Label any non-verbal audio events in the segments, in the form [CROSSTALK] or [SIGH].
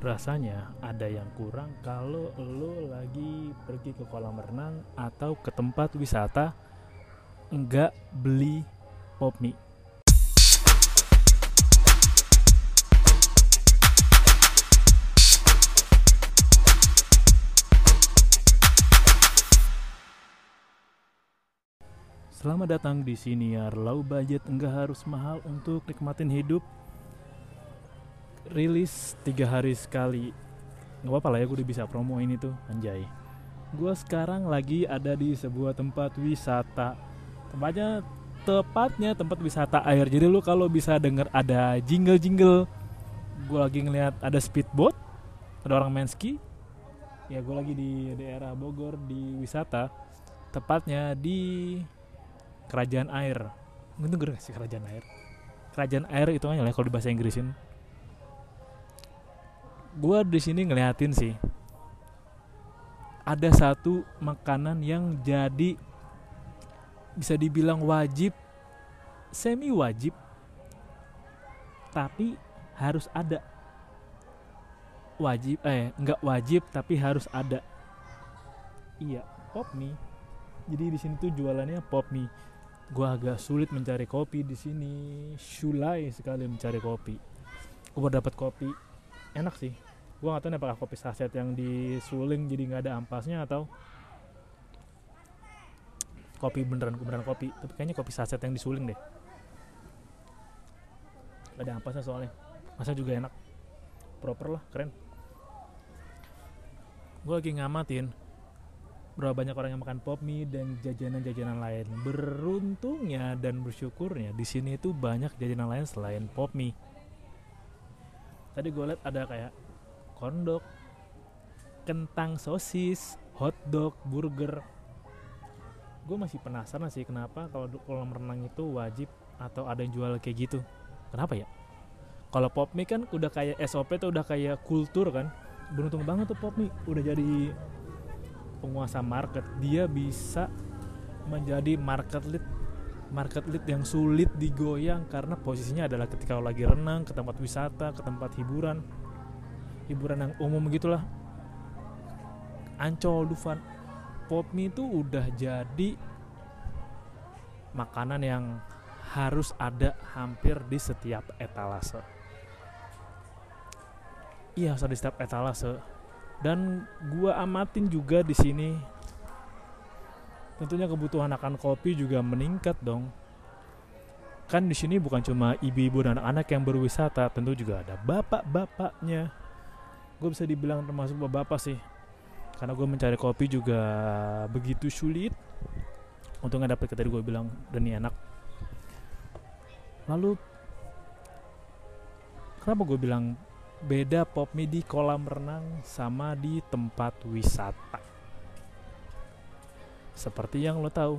rasanya ada yang kurang kalau lo lagi pergi ke kolam renang atau ke tempat wisata nggak beli pop mie. Selamat datang di siniar low budget enggak harus mahal untuk nikmatin hidup rilis tiga hari sekali. Nggak apa-apa lah ya gue udah bisa promo ini tuh anjay. Gue sekarang lagi ada di sebuah tempat wisata. Tempatnya tepatnya tempat wisata air. Jadi lu kalau bisa denger ada jingle jingle gue lagi ngeliat ada speedboat ada orang main ski. Ya gue lagi di daerah Bogor di wisata tepatnya di kerajaan air. Itu gue sih kerajaan air? Kerajaan air itu aja lah kalau di bahasa Inggrisin gue di sini ngeliatin sih ada satu makanan yang jadi bisa dibilang wajib semi wajib tapi harus ada. Wajib eh nggak wajib tapi harus ada. Iya pop mie. Jadi di sini tuh jualannya pop mie. Gue agak sulit mencari kopi di sini. Sulai sekali mencari kopi. Gue dapat kopi enak sih. Gue gak nih apakah kopi saset yang disuling jadi nggak ada ampasnya atau kopi beneran beneran kopi. Tapi kayaknya kopi saset yang disuling deh. Gak ada ampasnya soalnya. Masa juga enak. Proper lah keren. Gue lagi ngamatin berapa banyak orang yang makan pop mie dan jajanan-jajanan lain. Beruntungnya dan bersyukurnya di sini itu banyak jajanan lain selain pop mie. Tadi gue liat ada kayak kondok, kentang sosis, hotdog, burger. Gue masih penasaran sih kenapa kalau kolam renang itu wajib atau ada yang jual kayak gitu. Kenapa ya? Kalau pop mie kan udah kayak SOP tuh udah kayak kultur kan. Beruntung banget tuh pop mie udah jadi penguasa market dia bisa menjadi market lead market lead yang sulit digoyang karena posisinya adalah ketika lo lagi renang ke tempat wisata ke tempat hiburan hiburan yang umum gitulah. Ancol Dufan pop mie itu udah jadi makanan yang harus ada hampir di setiap etalase. Iya harus ada di setiap etalase. Dan gua amatin juga di sini tentunya kebutuhan akan kopi juga meningkat dong. Kan di sini bukan cuma ibu-ibu dan anak-anak yang berwisata tentu juga ada bapak-bapaknya. Gue bisa dibilang termasuk bapak-bapak sih karena gue mencari kopi juga begitu sulit. Untuk nggak dapet tadi gue bilang dan ini enak. Lalu kenapa gue bilang beda pop mie di kolam renang sama di tempat wisata. Seperti yang lo tahu,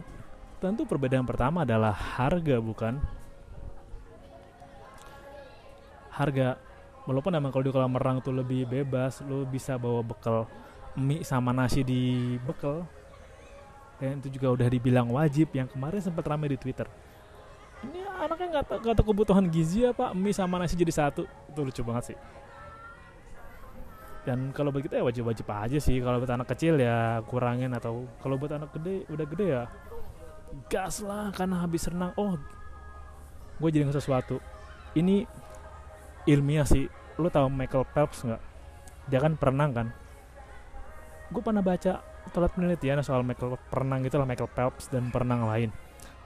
tentu perbedaan pertama adalah harga bukan? Harga, walaupun emang kalau di kolam renang tuh lebih bebas, lo bisa bawa bekal mie sama nasi di bekal. Dan itu juga udah dibilang wajib yang kemarin sempat ramai di Twitter. Ini anaknya nggak tahu kebutuhan gizi apa mie sama nasi jadi satu. Itu lucu banget sih dan kalau begitu ya wajib-wajib aja sih. Kalau buat anak kecil ya kurangin atau kalau buat anak gede udah gede ya gas lah karena habis renang. Oh gue jadi sesuatu. Ini ilmiah sih. Lu tahu Michael Phelps nggak? Dia kan perenang kan? Gue pernah baca telat penelitian soal Michael perenang gitu lah Michael Phelps dan perenang lain.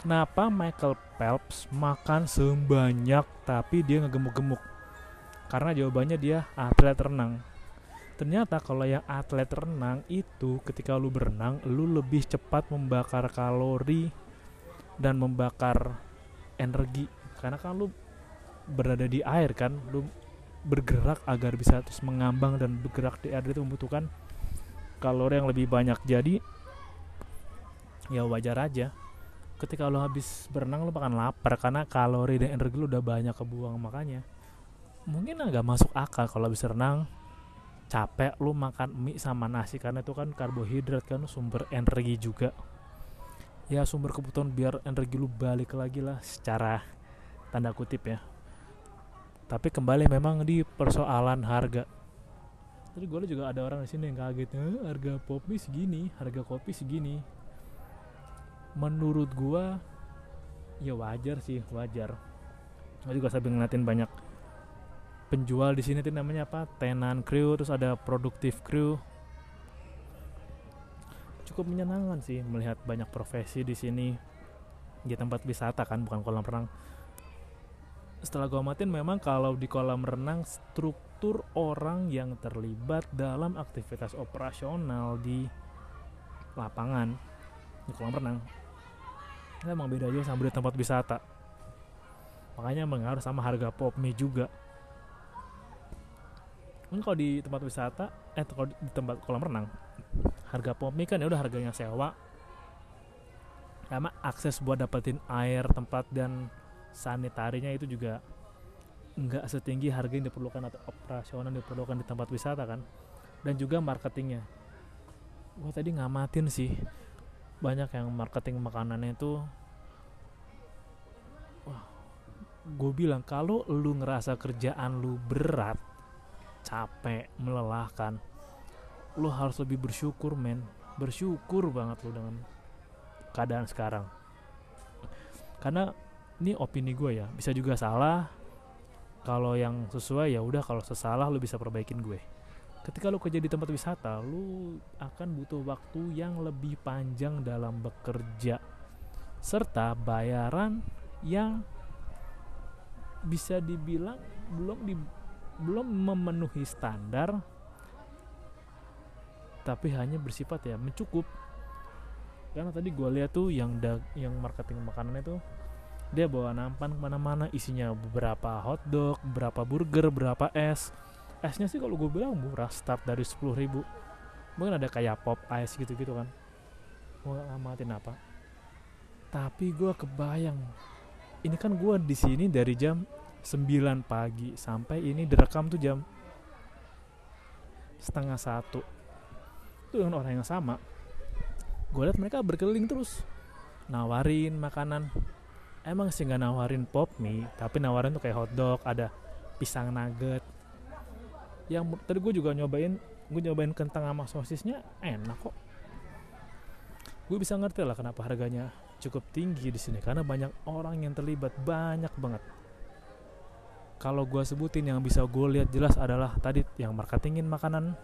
Kenapa Michael Phelps makan sebanyak tapi dia ngegemuk-gemuk? Karena jawabannya dia atlet renang ternyata kalau yang atlet renang itu ketika lu berenang lu lebih cepat membakar kalori dan membakar energi. Karena kan lu berada di air kan lu bergerak agar bisa terus mengambang dan bergerak di air itu membutuhkan kalori yang lebih banyak. Jadi ya wajar aja. Ketika lu habis berenang lu makan lapar karena kalori dan energi lu udah banyak kebuang. Makanya mungkin agak masuk akal kalau habis renang capek lu makan mie sama nasi karena itu kan karbohidrat kan sumber energi juga ya sumber kebutuhan biar energi lu balik lagi lah secara tanda kutip ya tapi kembali memang di persoalan harga Tadi gue juga ada orang di sini yang kaget, eh, harga kopi segini, harga kopi segini. Menurut gua ya wajar sih, wajar. Gue juga sambil ngeliatin banyak penjual di sini tuh namanya apa? Tenan crew, terus ada produktif crew. Cukup menyenangkan sih melihat banyak profesi di sini di tempat wisata kan, bukan kolam renang setelah gue amatin memang kalau di kolam renang struktur orang yang terlibat dalam aktivitas operasional di lapangan di kolam renang itu emang beda aja sama di tempat wisata makanya mengaruh sama harga pop mie juga kan kalau di tempat wisata eh kalau di tempat kolam renang harga pop mie kan ya udah harganya sewa. Sama akses buat dapetin air tempat dan sanitarinya itu juga nggak setinggi harga yang diperlukan atau operasional yang diperlukan di tempat wisata kan. Dan juga marketingnya. Gue tadi ngamatin sih banyak yang marketing makanannya itu. Wah gue bilang kalau lu ngerasa kerjaan lu berat capek melelahkan. Lu harus lebih bersyukur men. Bersyukur banget lu dengan keadaan sekarang. Karena ini opini gue ya bisa juga salah. Kalau yang sesuai ya udah kalau sesalah lu bisa perbaikin gue. Ketika lu kerja di tempat wisata lu akan butuh waktu yang lebih panjang dalam bekerja serta bayaran yang bisa dibilang belum di belum memenuhi standar tapi hanya bersifat ya mencukup. Karena tadi gue lihat tuh yang da yang marketing makanan itu dia bawa nampan ke mana-mana isinya beberapa hotdog beberapa burger berapa es. Esnya sih kalau gue bilang murah start dari sepuluh ribu. Mungkin ada kayak pop ice gitu-gitu kan. Gue ngamatin apa. Tapi gue kebayang ini kan gue di sini dari jam 9 pagi. Sampai ini direkam tuh jam setengah satu. Itu dengan orang yang sama. Gue liat mereka berkeliling terus. Nawarin makanan. Emang sih nggak nawarin pop mie tapi nawarin tuh kayak hotdog ada pisang nugget. Yang tadi gue juga nyobain gue nyobain kentang sama sosisnya enak kok. Gue bisa ngerti lah kenapa harganya cukup tinggi di sini karena banyak orang yang terlibat banyak banget kalau gue sebutin yang bisa gue lihat jelas adalah tadi yang marketingin makanan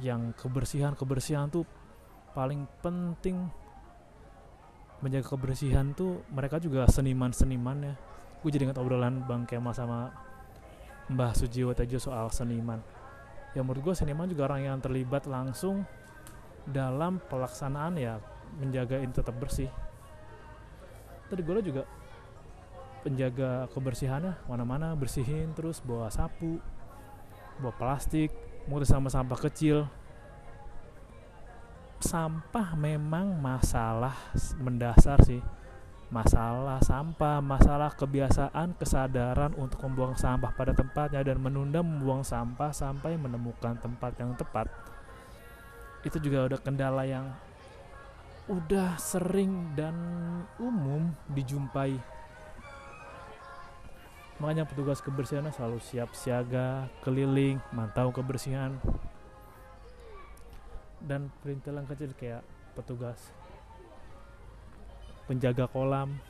yang kebersihan kebersihan tuh paling penting. Menjaga kebersihan tuh mereka juga seniman-seniman ya. Gue jadi ingat obrolan Bang Kemal sama Mbah Sujiwo Tejo soal seniman. Ya menurut gue seniman juga orang yang terlibat langsung dalam pelaksanaan ya menjaga ini tetap bersih. Tadi gue juga penjaga kebersihannya mana-mana bersihin terus bawa sapu bawa plastik mutus sama sampah kecil sampah memang masalah mendasar sih masalah sampah, masalah kebiasaan, kesadaran untuk membuang sampah pada tempatnya dan menunda membuang sampah sampai menemukan tempat yang tepat. Itu juga udah kendala yang udah sering dan umum dijumpai. Makanya petugas kebersihan selalu siap siaga, keliling, mantau kebersihan, dan perintilan kecil kayak petugas penjaga kolam.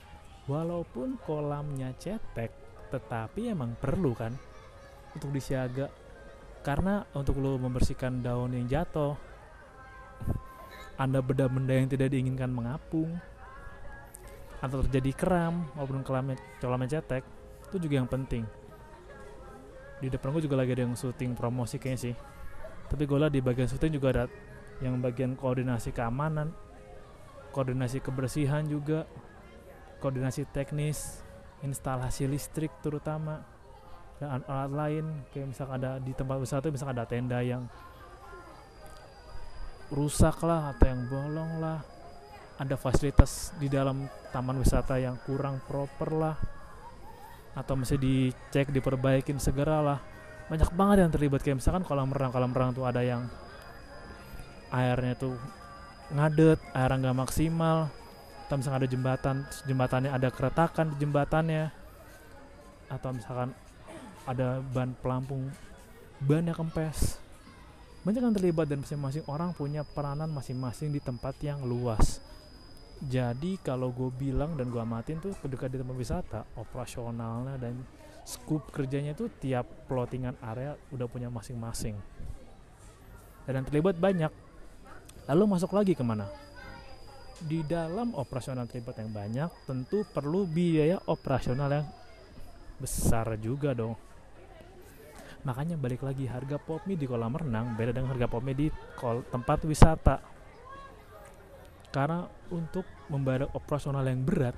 Walaupun kolamnya cetek tetapi emang perlu kan untuk disiaga. Karena untuk lo membersihkan daun yang jatuh anda benda-benda yang tidak diinginkan mengapung atau terjadi keram maupun kolamnya, kolamnya cetek itu juga yang penting. Di depan gue juga lagi ada yang syuting promosi kayaknya sih. Tapi gue lah di bagian syuting juga ada yang bagian koordinasi keamanan koordinasi kebersihan juga koordinasi teknis instalasi listrik terutama dan alat lain. Kayak misalkan ada di tempat wisata misalkan ada tenda yang rusak lah atau yang bolong lah. Ada fasilitas di dalam taman wisata yang kurang proper lah atau mesti dicek diperbaikin segera lah. Banyak banget yang terlibat kayak misalkan kolam renang. Kolam renang tuh ada yang airnya tuh ngadet air nggak maksimal. Atau misalkan ada jembatan jembatannya ada keretakan di jembatannya. Atau misalkan ada ban pelampung ban yang kempes. Banyak yang terlibat dan masing-masing orang punya peranan masing-masing di tempat yang luas jadi kalau gue bilang dan gue amatin tuh kedekat di tempat wisata operasionalnya dan scoop kerjanya tuh tiap plottingan area udah punya masing-masing. Dan yang terlibat banyak. Lalu masuk lagi ke mana? Di dalam operasional terlibat yang banyak tentu perlu biaya operasional yang besar juga dong. Makanya balik lagi harga pop mie di kolam renang beda dengan harga pop mie di tempat wisata karena untuk membayar operasional yang berat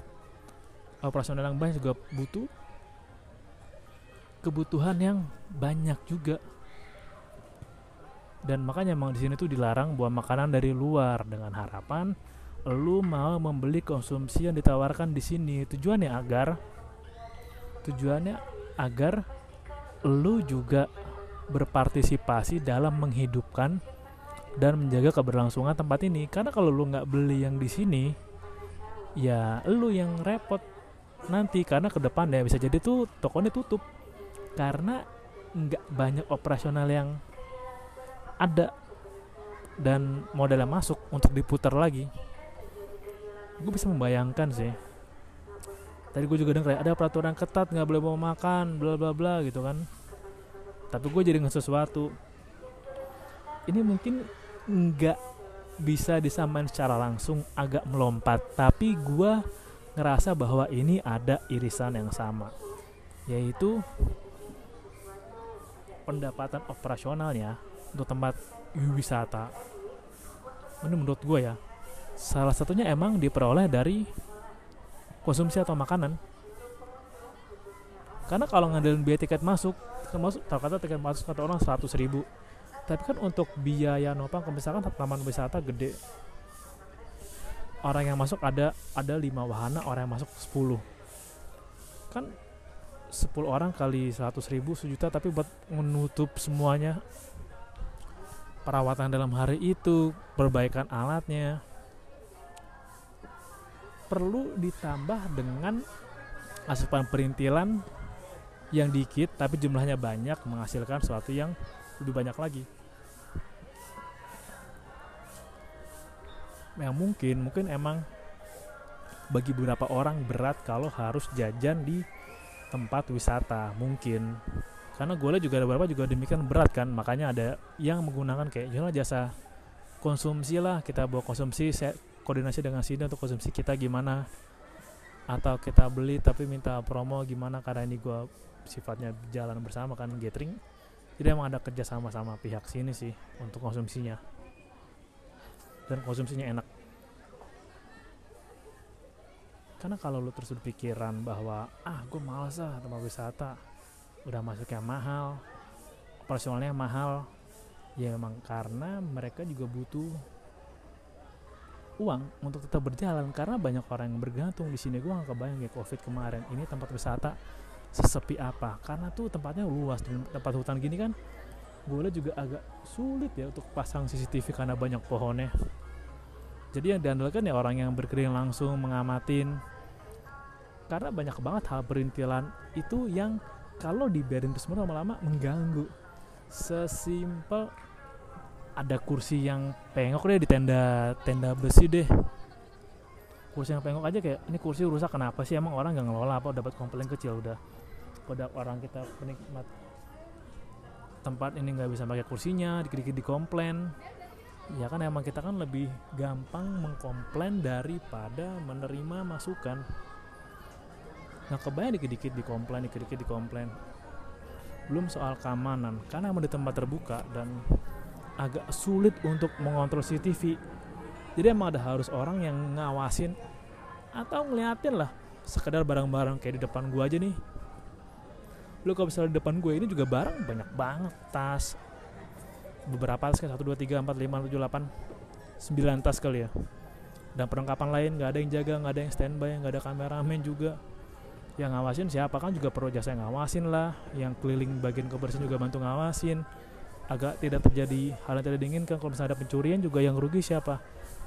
operasional yang banyak juga butuh kebutuhan yang banyak juga. Dan makanya emang di sini tuh dilarang buah makanan dari luar. Dengan harapan lu mau membeli konsumsi yang ditawarkan di sini. Tujuannya agar tujuannya agar lu juga berpartisipasi dalam menghidupkan dan menjaga keberlangsungan tempat ini. Karena kalau lu nggak beli yang di sini ya lu yang repot nanti. Karena ke depan ya bisa jadi tuh tokonya tutup. Karena nggak banyak operasional yang ada dan modalnya masuk untuk diputar lagi. Gue bisa membayangkan sih. Tadi gue juga dengar ada peraturan ketat nggak boleh mau makan bla bla bla gitu kan. Tapi gue jadi nggak sesuatu ini mungkin nggak bisa disamain secara langsung agak melompat. Tapi gue ngerasa bahwa ini ada irisan yang sama yaitu pendapatan operasionalnya untuk tempat wisata. Ini menurut gue ya salah satunya emang diperoleh dari konsumsi atau makanan. Karena kalau ngandelin biaya tiket masuk termasuk kata tiket masuk kata orang 100 ribu tapi kan untuk biaya nopang misalkan taman wisata gede orang yang masuk ada ada lima wahana orang yang masuk 10 kan 10 orang kali 100 ribu sejuta tapi buat menutup semuanya perawatan dalam hari itu perbaikan alatnya perlu ditambah dengan asupan perintilan yang dikit tapi jumlahnya banyak menghasilkan sesuatu yang lebih banyak lagi yang mungkin mungkin emang bagi beberapa orang berat kalau harus jajan di tempat wisata mungkin. Karena gue juga ada beberapa juga demikian berat kan makanya ada yang menggunakan kayak jual jasa konsumsi lah kita bawa konsumsi saya koordinasi dengan sini untuk konsumsi kita gimana? Atau kita beli tapi minta promo gimana karena ini gue sifatnya jalan bersama kan gathering. Jadi emang ada kerja sama sama pihak sini sih untuk konsumsinya dan konsumsinya enak. Karena kalau lu terus berpikiran bahwa ah gue males lah tempat wisata udah masuknya mahal operasionalnya mahal ya memang karena mereka juga butuh uang untuk tetap berjalan. Karena banyak orang yang bergantung di sini. Gue gak kebayang ya covid kemarin ini tempat wisata sesepi apa? Karena tuh tempatnya luas dan tempat hutan gini kan gue juga agak sulit ya untuk pasang CCTV karena banyak pohonnya. Jadi yang diandalkan ya orang yang berkeliling langsung mengamatin. Karena banyak banget hal perintilan itu yang kalau dibiarin terus lama-lama mengganggu. Sesimpel ada kursi yang pengok deh di tenda tenda besi deh. Kursi yang pengok aja kayak ini kursi rusak kenapa sih? Emang orang nggak ngelola apa? Dapat komplain kecil udah. Pada orang kita penikmat tempat ini nggak bisa pakai kursinya dikit-dikit dikomplain. Ya kan emang kita kan lebih gampang mengkomplain daripada menerima masukan. Nggak kebayang dikit-dikit dikomplain dikit-dikit dikomplain. Belum soal keamanan karena emang di tempat terbuka dan agak sulit untuk mengontrol CCTV jadi emang ada harus orang yang ngawasin atau ngeliatin lah sekedar barang-barang kayak di depan gua aja nih lu kalau misalnya di depan gue ini juga barang banyak banget tas. Beberapa tas kayak satu dua tiga empat lima tujuh delapan sembilan tas kali ya. Dan perlengkapan lain nggak ada yang jaga nggak ada yang standby nggak ada kameramen juga. Yang ngawasin siapa? Kan juga perlu jasa yang ngawasin lah. Yang keliling bagian kebersihan juga bantu ngawasin. Agak tidak terjadi hal yang tidak diinginkan. Kalau misalnya ada pencurian juga yang rugi siapa?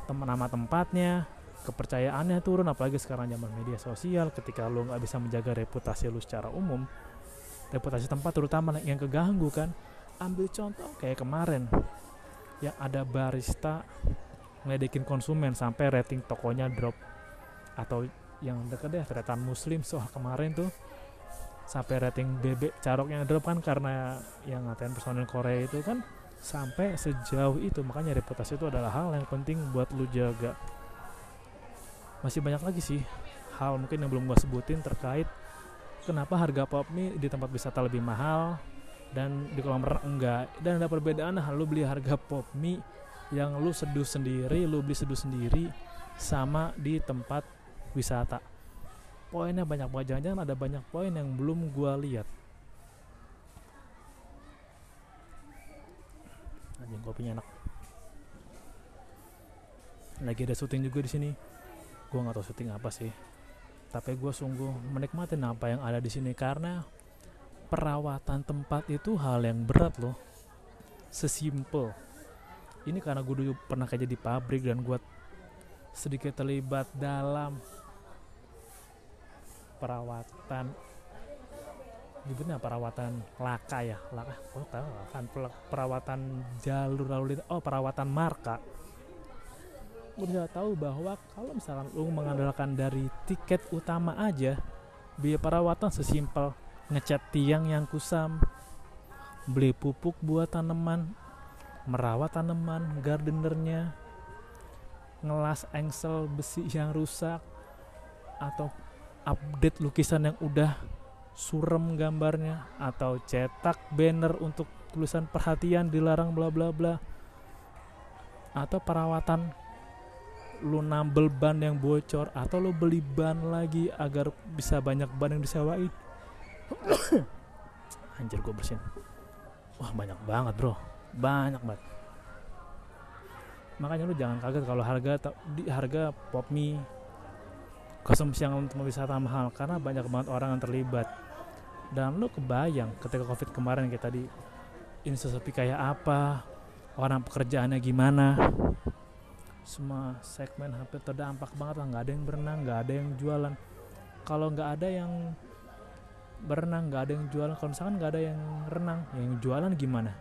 Teman nama tempatnya kepercayaannya turun. Apalagi sekarang zaman media sosial ketika lo nggak bisa menjaga reputasi lo secara umum reputasi tempat terutama yang keganggu kan. Ambil contoh kayak kemarin yang ada barista ngeledekin konsumen sampai rating tokonya drop. Atau yang deket deh tretan muslim. Soal kemarin tuh sampai rating bebek caroknya drop kan karena yang ngatain personil Korea itu kan sampai sejauh itu. Makanya reputasi itu adalah hal yang penting buat lu jaga. Masih banyak lagi sih hal mungkin yang belum gua sebutin terkait kenapa harga pop mie di tempat wisata lebih mahal dan di kolam renang enggak? Dan ada perbedaan hal lu beli harga pop mie yang lu seduh sendiri lu beli seduh sendiri sama di tempat wisata. Poinnya banyak banget jangan-jangan ada banyak poin yang belum gua lihat. Anjing kopinya enak lagi ada syuting juga di sini. Gua nggak tahu syuting apa sih tapi gue sungguh menikmati apa yang ada di sini karena perawatan tempat itu hal yang berat loh. Sesimpel. Ini karena gue dulu pernah kerja di pabrik dan gue sedikit terlibat dalam perawatan. Nyebutnya perawatan laka ya? Laka oh perawatan jalur lalu lintas. Oh perawatan marka bisa tahu bahwa kalau misalkan lu mengandalkan dari tiket utama aja biaya perawatan sesimpel ngecat tiang yang kusam beli pupuk buat tanaman merawat tanaman gardenernya ngelas engsel besi yang rusak atau update lukisan yang udah surem gambarnya atau cetak banner untuk tulisan perhatian dilarang bla bla bla atau perawatan lu nambel ban yang bocor atau lu beli ban lagi agar bisa banyak ban yang disewain? [COUGHS] Anjir gue bersin. Wah banyak banget bro. Banyak banget. Makanya lu jangan kaget kalau harga di harga pop mie konsumsi yang untuk wisata mahal karena banyak banget orang yang terlibat. Dan lu kebayang ketika covid kemarin kita di ini sesepi kayak apa orang pekerjaannya gimana semua segmen hampir terdampak banget lah. Nggak ada yang berenang nggak ada yang jualan. Kalau nggak ada yang berenang nggak ada yang jualan kalau misalkan nggak ada yang renang yang jualan gimana?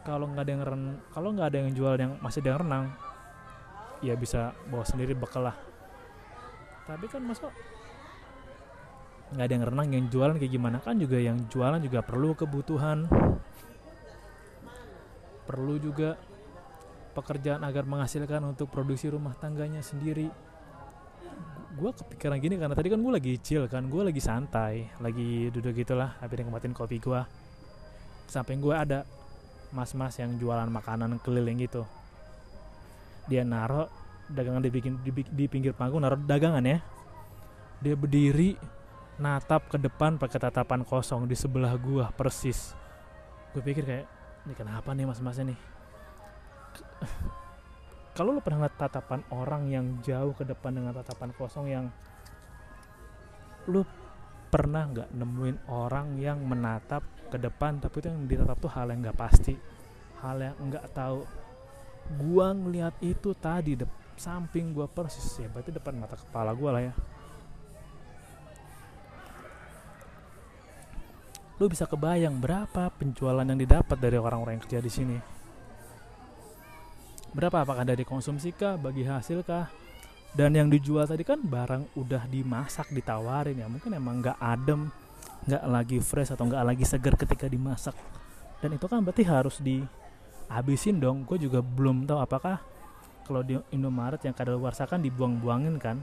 Kalau nggak ada yang ren kalau nggak ada yang jual yang masih ada yang renang ya bisa bawa sendiri bekal lah. Tapi kan masa nggak ada yang renang yang jualan kayak gimana? Kan juga yang jualan juga perlu kebutuhan. Perlu juga pekerjaan agar menghasilkan untuk produksi rumah tangganya sendiri. Gue kepikiran gini karena tadi kan gue lagi chill kan gue lagi santai lagi duduk gitulah habis nikmatin kopi gue samping gue ada mas-mas yang jualan makanan keliling gitu. Dia naro dagangan dibikin di, di pinggir panggung naro dagangan ya. Dia berdiri natap ke depan pakai tatapan kosong di sebelah gua persis. Gue pikir kayak ini kenapa nih mas-masnya nih kalau lo pernah ngeliat tatapan orang yang jauh ke depan dengan tatapan kosong yang lu pernah nggak nemuin orang yang menatap ke depan tapi itu yang ditatap tuh hal yang nggak pasti hal yang nggak tahu. Gua ngeliat itu tadi de samping gua persis ya berarti depan mata kepala gua lah ya. Lu bisa kebayang berapa penjualan yang didapat dari orang-orang yang kerja di sini berapa? Apakah dari konsumsi kah? Bagi hasil kah? Dan yang dijual tadi kan barang udah dimasak ditawarin ya. Mungkin emang nggak adem nggak lagi fresh atau nggak lagi segar ketika dimasak. Dan itu kan berarti harus dihabisin dong. Gue juga belum tahu apakah kalau di Indomaret yang kadaluarsa kan dibuang-buangin kan.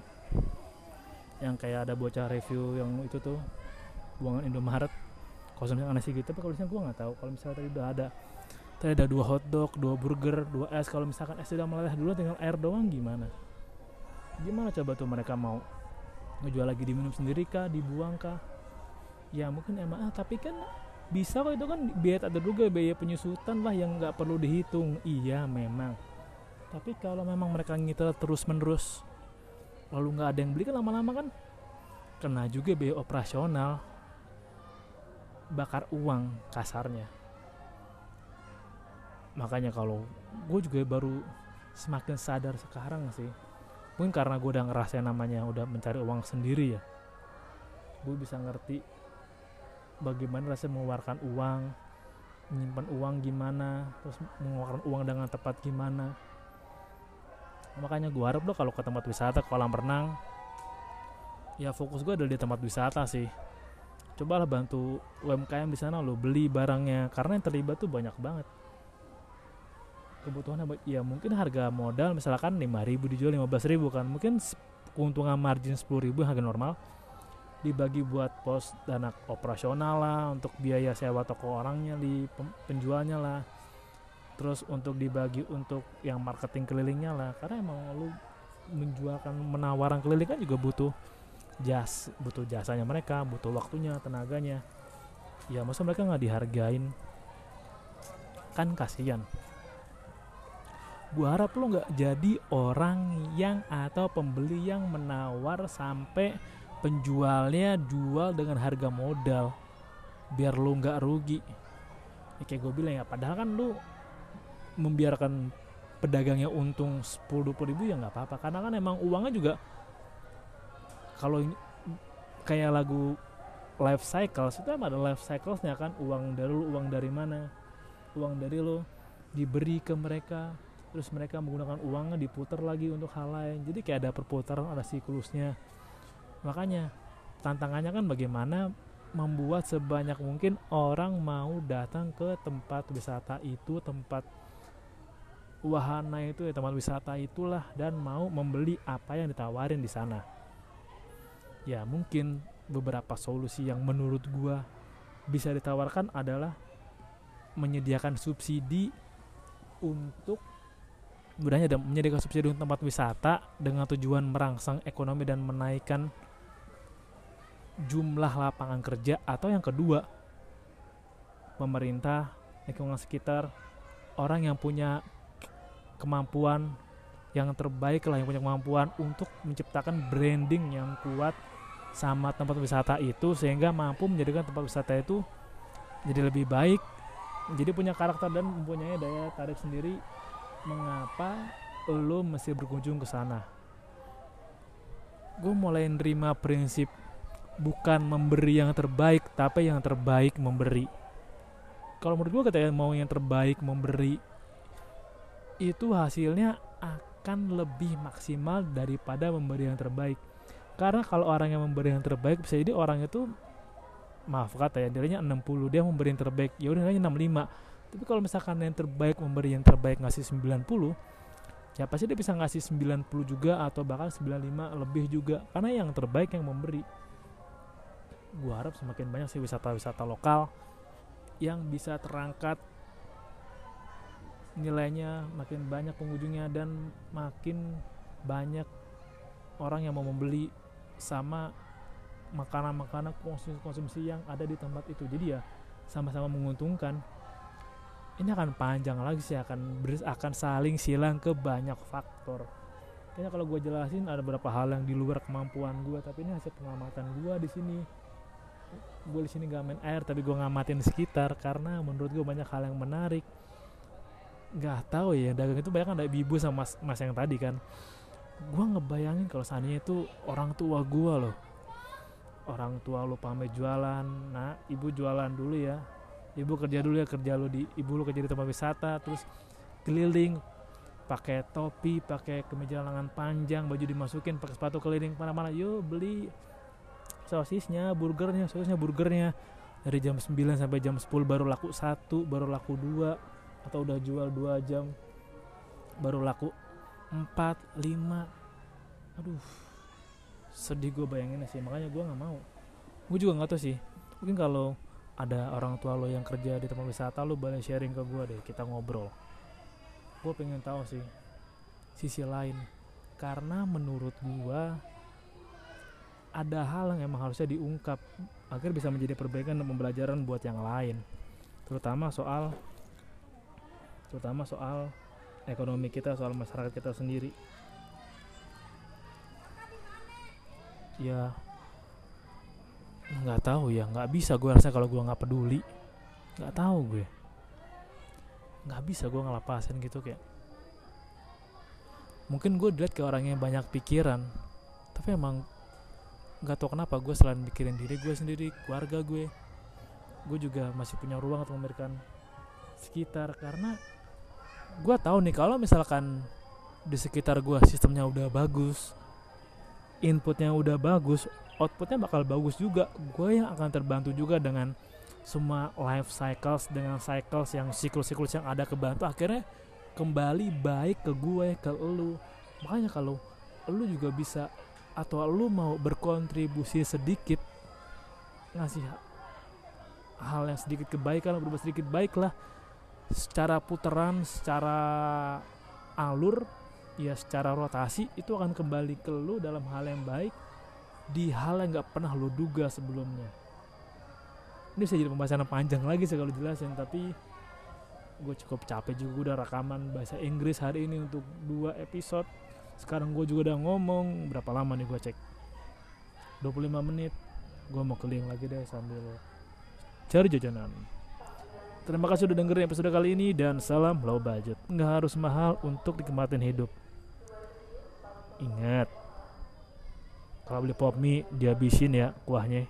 Yang kayak ada bocah review yang itu tuh buangan Indomaret. Konsumsi sih gitu tapi kalau misalnya gue nggak tahu. Kalau misalnya tadi udah ada tadi ada dua hotdog dua burger dua es. Kalau misalkan es sudah meleleh dulu tinggal air doang gimana? Gimana coba tuh mereka mau ngejual lagi diminum sendiri kah dibuang kah? Ya mungkin emang ah tapi kan bisa kok itu kan biaya ada juga biaya penyusutan lah yang nggak perlu dihitung. Iya memang. Tapi kalau memang mereka ngitel terus menerus lalu nggak ada yang beli kan lama-lama kan kena juga biaya operasional. Bakar uang kasarnya makanya kalau gue juga baru semakin sadar sekarang sih. Mungkin karena gue udah ngerasain namanya udah mencari uang sendiri ya. Gue bisa ngerti bagaimana rasanya mengeluarkan uang menyimpan uang gimana terus mengeluarkan uang dengan tepat gimana. Makanya gue harap lo kalau ke tempat wisata kolam renang ya fokus gue adalah di tempat wisata sih. Cobalah bantu UMKM di sana lo beli barangnya. Karena yang terlibat tuh banyak banget kebutuhannya ya mungkin harga modal misalkan 5000 dijual 15000 kan mungkin keuntungan margin 10000 harga normal dibagi buat pos dana operasional lah untuk biaya sewa toko orangnya di penjualnya lah terus untuk dibagi untuk yang marketing kelilingnya lah karena emang lu menjualkan menawaran keliling kan juga butuh jas butuh jasanya mereka butuh waktunya tenaganya ya masa mereka nggak dihargain? Kan kasihan gua harap lu nggak jadi orang yang atau pembeli yang menawar sampai penjualnya jual dengan harga modal. Biar lu nggak rugi. Ya kayak gue bilang ya padahal kan lu membiarkan pedagangnya untung 10-20 ribu ya nggak apa-apa. Karena kan emang uangnya juga kalau kayak lagu life cycle itu emang ada life cyclesnya kan. Uang dari lu uang dari mana? Uang dari lo diberi ke mereka terus mereka menggunakan uangnya diputar lagi untuk hal lain. Jadi kayak ada perputaran ada siklusnya. Makanya tantangannya kan bagaimana membuat sebanyak mungkin orang mau datang ke tempat wisata itu tempat wahana itu ya tempat wisata itulah dan mau membeli apa yang ditawarin di sana. Ya mungkin beberapa solusi yang menurut gua bisa ditawarkan adalah menyediakan subsidi untuk budaya dan menyediakan subsidi untuk tempat wisata dengan tujuan merangsang ekonomi dan menaikkan jumlah lapangan kerja. Atau yang kedua pemerintah lingkungan sekitar orang yang punya kemampuan yang terbaik lah yang punya kemampuan untuk menciptakan branding yang kuat sama tempat wisata itu sehingga mampu menjadikan tempat wisata itu jadi lebih baik jadi punya karakter dan mempunyai daya tarik sendiri mengapa lo mesti berkunjung ke sana? Gue mulai nerima prinsip bukan memberi yang terbaik tapi yang terbaik memberi. Kalau menurut gue ketika mau yang terbaik memberi itu hasilnya akan lebih maksimal daripada memberi yang terbaik. Karena kalau orang yang memberi yang terbaik bisa jadi orang itu maaf kata ya nilainya 60 dia memberi yang terbaik ya udah nilainya 65 tapi kalau misalkan yang terbaik memberi yang terbaik ngasih 90 ya pasti dia bisa ngasih 90 juga atau bahkan 95 lebih juga. Karena yang terbaik yang memberi. Gue harap semakin banyak sih wisata-wisata lokal yang bisa terangkat nilainya makin banyak pengunjungnya dan makin banyak orang yang mau membeli sama makanan-makanan konsumsi-konsumsi yang ada di tempat itu. Jadi ya sama-sama menguntungkan ini akan panjang lagi sih akan ber, akan saling silang ke banyak faktor. Kayaknya kalau gue jelasin ada beberapa hal yang di luar kemampuan gue tapi ini hasil pengamatan gue di sini. Gue di sini gak main air tapi gue ngamatin sekitar karena menurut gue banyak hal yang menarik. Nggak tahu ya dagang itu banyak kan ada ibu sama mas, mas yang tadi kan. Gue ngebayangin kalau seandainya itu orang tua gue loh. Orang tua lo pamit jualan nah ibu jualan dulu ya ibu kerja dulu ya kerja lo di ibu lo kerja di tempat wisata terus keliling pakai topi pakai kemeja lengan panjang baju dimasukin pakai sepatu keliling mana-mana yuk beli sosisnya burgernya sosisnya burgernya. Dari jam 9 sampai jam 10 baru laku satu baru laku dua atau udah jual dua jam baru laku 4 5 aduh sedih gue bayangin sih makanya gue nggak mau. Gue juga nggak tahu sih. Mungkin kalau ada orang tua lo yang kerja di tempat wisata lo boleh sharing ke gue deh kita ngobrol. Gue pengen tahu sih sisi lain. Karena menurut gue ada hal yang emang harusnya diungkap agar bisa menjadi perbaikan dan pembelajaran buat yang lain. Terutama soal terutama soal ekonomi kita soal masyarakat kita sendiri. Ya nggak tahu ya nggak bisa. Gue rasa kalau gue nggak peduli nggak tahu gue. Nggak bisa gue ngelapasin gitu kayak. Mungkin gue dilihat ke orang yang banyak pikiran tapi emang nggak tahu kenapa gue selain mikirin diri gue sendiri keluarga gue gue juga masih punya ruang untuk memberikan sekitar. Karena gue tahu nih kalau misalkan di sekitar gue sistemnya udah bagus inputnya udah bagus outputnya bakal bagus juga. Gue yang akan terbantu juga dengan semua life cycles dengan cycles yang siklus-siklus yang ada kebantu. Akhirnya kembali baik ke gue ke lu. Makanya kalau lu juga bisa atau lu mau berkontribusi sedikit ngasih hal yang sedikit kebaikan berubah sedikit baik lah secara putaran secara alur ya secara rotasi itu akan kembali ke lu dalam hal yang baik di hal yang nggak pernah lu duga sebelumnya. Ini bisa jadi pembahasan yang panjang lagi sih kalau jelasin tapi gue cukup capek juga udah rekaman bahasa Inggris hari ini untuk dua episode. Sekarang gue juga udah ngomong berapa lama nih gue cek? 25 menit. Gue mau keliling lagi deh sambil cari jajanan. Terima kasih sudah dengerin episode kali ini dan salam low budget. Nggak harus mahal untuk nikmatin hidup. Ingat, kalau beli pop mie dihabisin ya kuahnya.